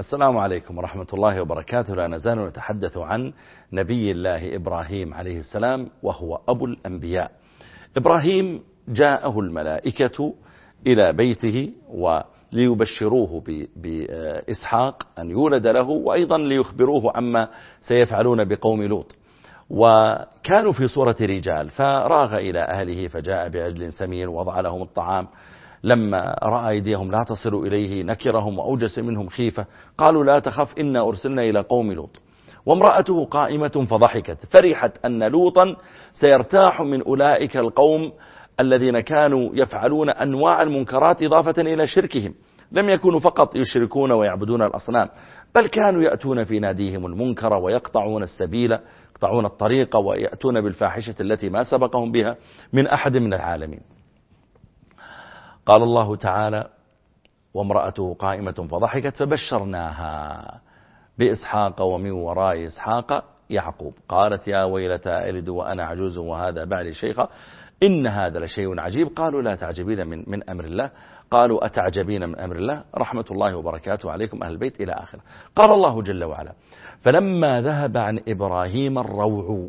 السلام عليكم ورحمة الله وبركاته. لا نزال نتحدث عن نبي الله إبراهيم عليه السلام وهو أبو الأنبياء. إبراهيم جاءه الملائكة إلى بيته وليبشروه بإسحاق أن يولد له وأيضا ليخبروه عما سيفعلون بقوم لوط. وكانوا في صورة رجال فراغ إلى أهله فجاء بعجل سمين وضع لهم الطعام لما رأى أيديهم لا تصل إليه نكرهم وأوجس منهم خيفة. قالوا لا تخف إنا أرسلنا إلى قوم لوط. وامرأته قائمة فضحكت. فرحت أن لوطا سيرتاح من أولئك القوم الذين كانوا يفعلون أنواع المنكرات إضافة إلى شركهم. لم يكونوا فقط يشركون ويعبدون الأصنام بل كانوا يأتون في ناديهم المنكر ويقطعون السبيل يقطعون الطريق ويأتون بالفاحشة التي ما سبقهم بها من أحد من العالمين. قال الله تعالى وامرأته قائمة فضحكت فبشرناها بإسحاق ومن وراء إسحاق يعقوب. قالت يا ويلتى ألد وأنا عجوز وهذا بعلي شيخا. إن هذا لشيء عجيب. قالوا لا تعجبين من, من أمر الله. قالوا أتعجبين من أمر الله؟ رحمة الله وبركاته عليكم أهل البيت إلى آخره. قال الله جل وعلا فلما ذهب عن إبراهيم الروع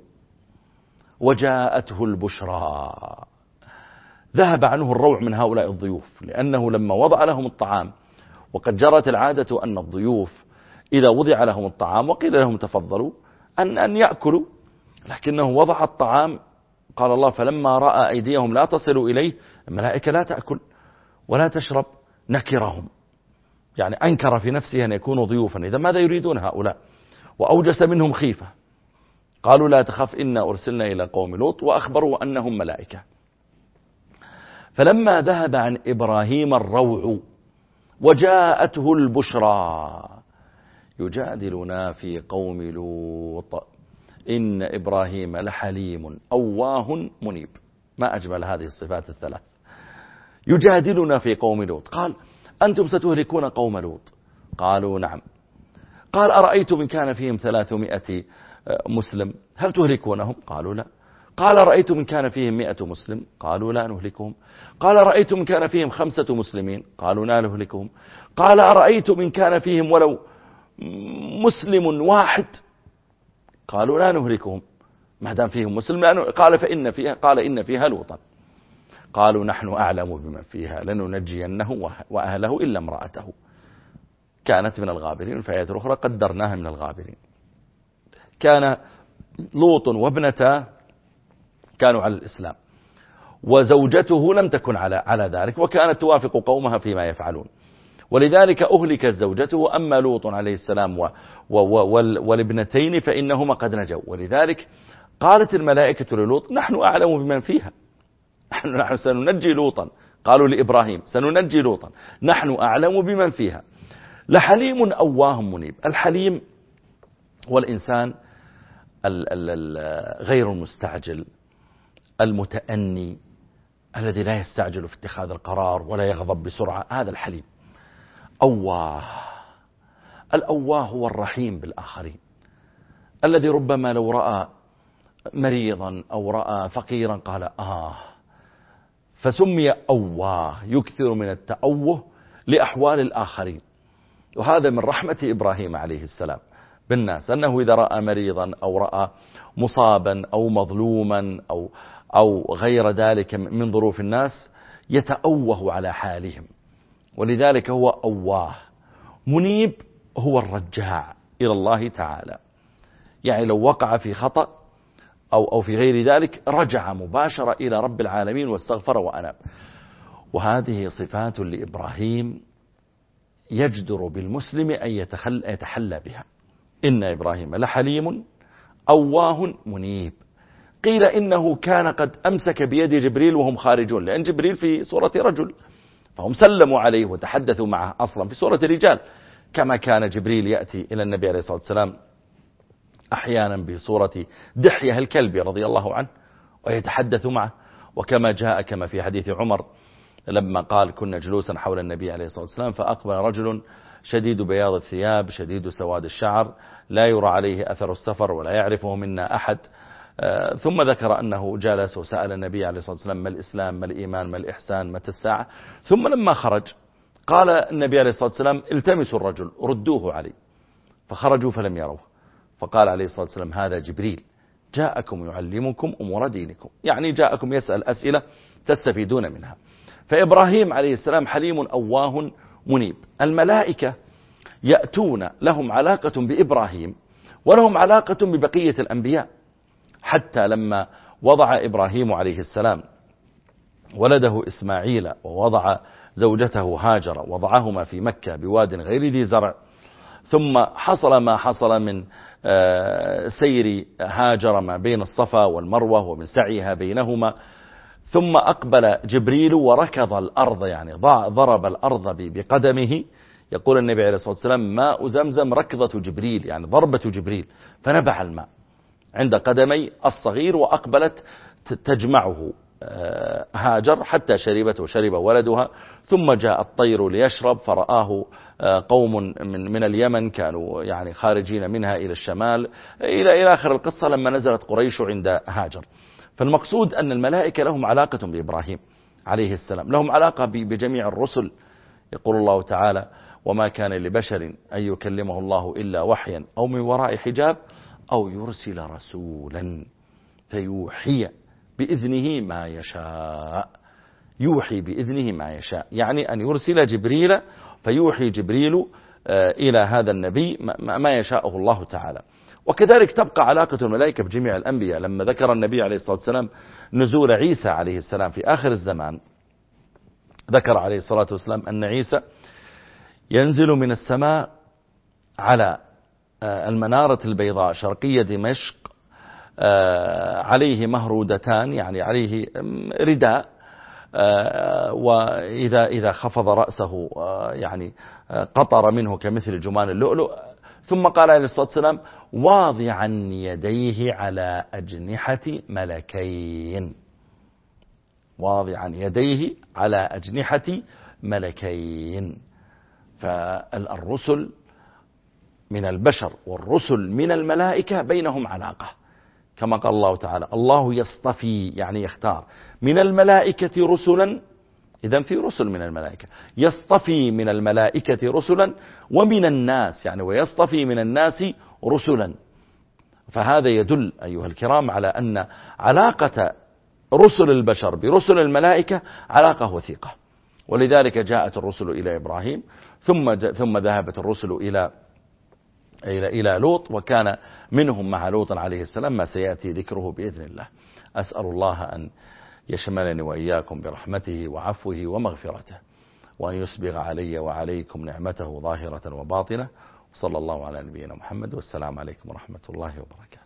وجاءته البشرى ذهب عنه الروع من هؤلاء الضيوف لأنه لما وضع لهم الطعام وقد جرت العادة أن الضيوف إذا وضع لهم الطعام وقيل لهم تفضلوا أن, أن يأكلوا لكنه وضع الطعام قال الله فلما رأى أيديهم لا تصل إليه الملائكة لا تأكل ولا تشرب نكرهم. يعني أنكر في نفسه أن يكونوا ضيوفا. إذا ماذا يريدون هؤلاء؟ وأوجس منهم خيفة. قالوا لا تخف إنا أرسلنا إلى قوم لوط وأخبروا أنهم ملائكة. فلما ذهب عن إبراهيم الروع وجاءته البشرى يجادلنا في قوم لوط إن إبراهيم لحليم أواه منيب. ما أجمل هذه الصفات الثلاث. يجادلنا في قوم لوط. قال أنتم ستهلكون قوم لوط. قالوا نعم. قال أرأيتم إن كان فيهم ثلاثمائة مسلم؟ هل تهلكونهم؟ قالوا لا. قال رأيتم كان فيهم مئة مسلم. قالوا لا نهلكهم. قال رأيتم كان فيهم خمسة مسلمين. قالوا لا نهلكهم. قال أرأيتم إن كان فيهم ولو مسلم واحد. قالوا لا نهلكهم. ما دام فيهم مسلم قال فإن فيها قال إن فيها لوطا. قالوا نحن أعلم بمن فيها. لننجينه وأهله إلا امرأته. كانت من الغابرين في آيات أخرى قدرناها من الغابرين. كان لوط وابنته كانوا على الإسلام. وزوجته لم تكن على على ذلك وكانت توافق قومها فيما يفعلون. ولذلك أهلكت زوجته أما لوط عليه السلام و و والابنتين فإنهما قد نجوا. ولذلك قالت الملائكة للوط نحن أعلم بمن فيها. نحن, نحن سننجي لوطا. قالوا لإبراهيم سننجي لوطا. نحن أعلم بمن فيها. لحليم أواه منيب. الحليم هو الإنسان غير المستعجل المتأني الذي لا يستعجل في اتخاذ القرار ولا يغضب بسرعة هذا الحليم. أواه. الأواه هو الرحيم بالآخرين. الذي ربما لو رأى مريضا أو رأى فقيرا قال آه. فسمي أواه يكثر من التأوه لأحوال الآخرين. وهذا من رحمة إبراهيم عليه السلام. بالناس. أنه إذا رأى مريضا أو رأى مصابا أو مظلوما أو, أو غير ذلك من ظروف الناس يتأوه على حالهم. ولذلك هو أواه. منيب هو الرجاع إلى الله تعالى. يعني لو وقع في خطأ أو, أو في غير ذلك رجع مباشرة إلى رب العالمين واستغفر وأناب. وهذه صفات لإبراهيم يجدر بالمسلم أن يتحلى بها. إن إبراهيم لحليم أواه منيب. قيل إنه كان قد أمسك بيد جبريل وهم خارجون لأن جبريل في صورة رجل فهم سلموا عليه وتحدثوا معه أصلا في صورة رجال. كما كان جبريل يأتي إلى النبي عليه الصلاة والسلام أحيانا بصورة دحية الكلب رضي الله عنه ويتحدث معه. وكما جاء كما في حديث عمر لما قال كنا جلوسا حول النبي عليه الصلاة والسلام فأقبل رجل شديد بياض الثياب شديد سواد الشعر لا يرى عليه أثر السفر ولا يعرفه منا أحد. آه، ثم ذكر أنه جلس وسأل النبي عليه الصلاة والسلام ما الإسلام ما الإيمان ما الإحسان متى الساعة؟ ثم لما خرج قال النبي عليه الصلاة والسلام التمسوا الرجل ردوه علي. فخرجوا فلم يروه. فقال عليه الصلاة والسلام هذا جبريل. جاءكم يعلمكم أمور دينكم. يعني جاءكم يسأل أسئلة تستفيدون منها. فإبراهيم عليه السلام حليم أواه منيب. الملائكة يأتون لهم علاقة بإبراهيم ولهم علاقة ببقية الأنبياء. حتى لما وضع إبراهيم عليه السلام ولده إسماعيل ووضع زوجته هاجر وضعهما في مكة بواد غير ذي زرع ثم حصل ما حصل من آه، سير هاجر ما بين الصفا والمروة ومن سعيها بينهما. ثم أقبل جبريل وركض الأرض يعني ضرب الأرض بقدمه. يقول النبي عليه الصلاة والسلام ماء زمزم ركضة جبريل يعني ضربة جبريل. فنبع الماء عند قدمي الصغير وأقبلت تجمعه آه، هاجر حتى شربت وشرب ولدها. ثم جاء الطير ليشرب فرآه آه، قوم من من اليمن كانوا يعني خارجين منها إلى الشمال. إلى إلى آخر القصة لما نزلت قريش عند هاجر. فالمقصود أن الملائكة لهم علاقة بإبراهيم عليه السلام لهم علاقة بجميع الرسل. يقول الله تعالى وما كان لبشر أن يكلمه الله إلا وحيا أو من وراء حجاب أو يرسل رسولا فيوحي بإذنه ما يشاء. يوحي بإذنه ما يشاء يعني أن يرسل جبريل فيوحي جبريل آه، إلى هذا النبي ما يشاءه الله تعالى. وكذلك تبقى علاقة الملائكة بجميع الأنبياء. لما ذكر النبي عليه الصلاة والسلام نزول عيسى عليه السلام في آخر الزمان ذكر عليه الصلاة والسلام أن عيسى ينزل من السماء على آه، المنارة البيضاء شرقية دمشق آه، عليه مهرودتان يعني عليه رداء آه، وإذا إذا خفض رأسه يعني قطر منه كمثل جمان اللؤلؤ ثم قال عليه الصلاة والسلام واضعا يديه على أجنحة ملكين. واضعا يديه على أجنحة ملكين. فالرسل من البشر والرسل من الملائكة بينهم علاقة. كما قال الله تعالى الله يصطفي يعني يختار من الملائكة رسلا إذا في رسل من الملائكة. يصطفي من الملائكة رسلا ومن الناس يعني ويصطفي من الناس رسلا. فهذا يدل أيها الكرام على أن علاقة رسل البشر برسل الملائكة علاقة وثيقة. ولذلك جاءت الرسل إلى إبراهيم ثم ثم ذهبت الرسل إلى إلى إلى لوط وكان منهم مع لوط عليه السلام ما سيأتي ذكره بإذن الله. أسأل الله أن يشملني وإياكم برحمته وعفوه ومغفرته وأن يسبغ علي وعليكم نعمته ظاهرة وباطنة. وصلى الله على نبينا محمد والسلام عليكم ورحمة الله وبركاته.